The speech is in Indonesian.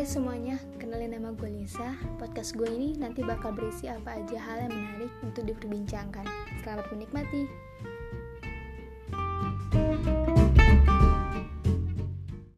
Hai semuanya, kenalin nama gue Lisa. Podcast gue ini nanti bakal berisi apa aja hal yang menarik untuk diperbincangkan. Selamat menikmati.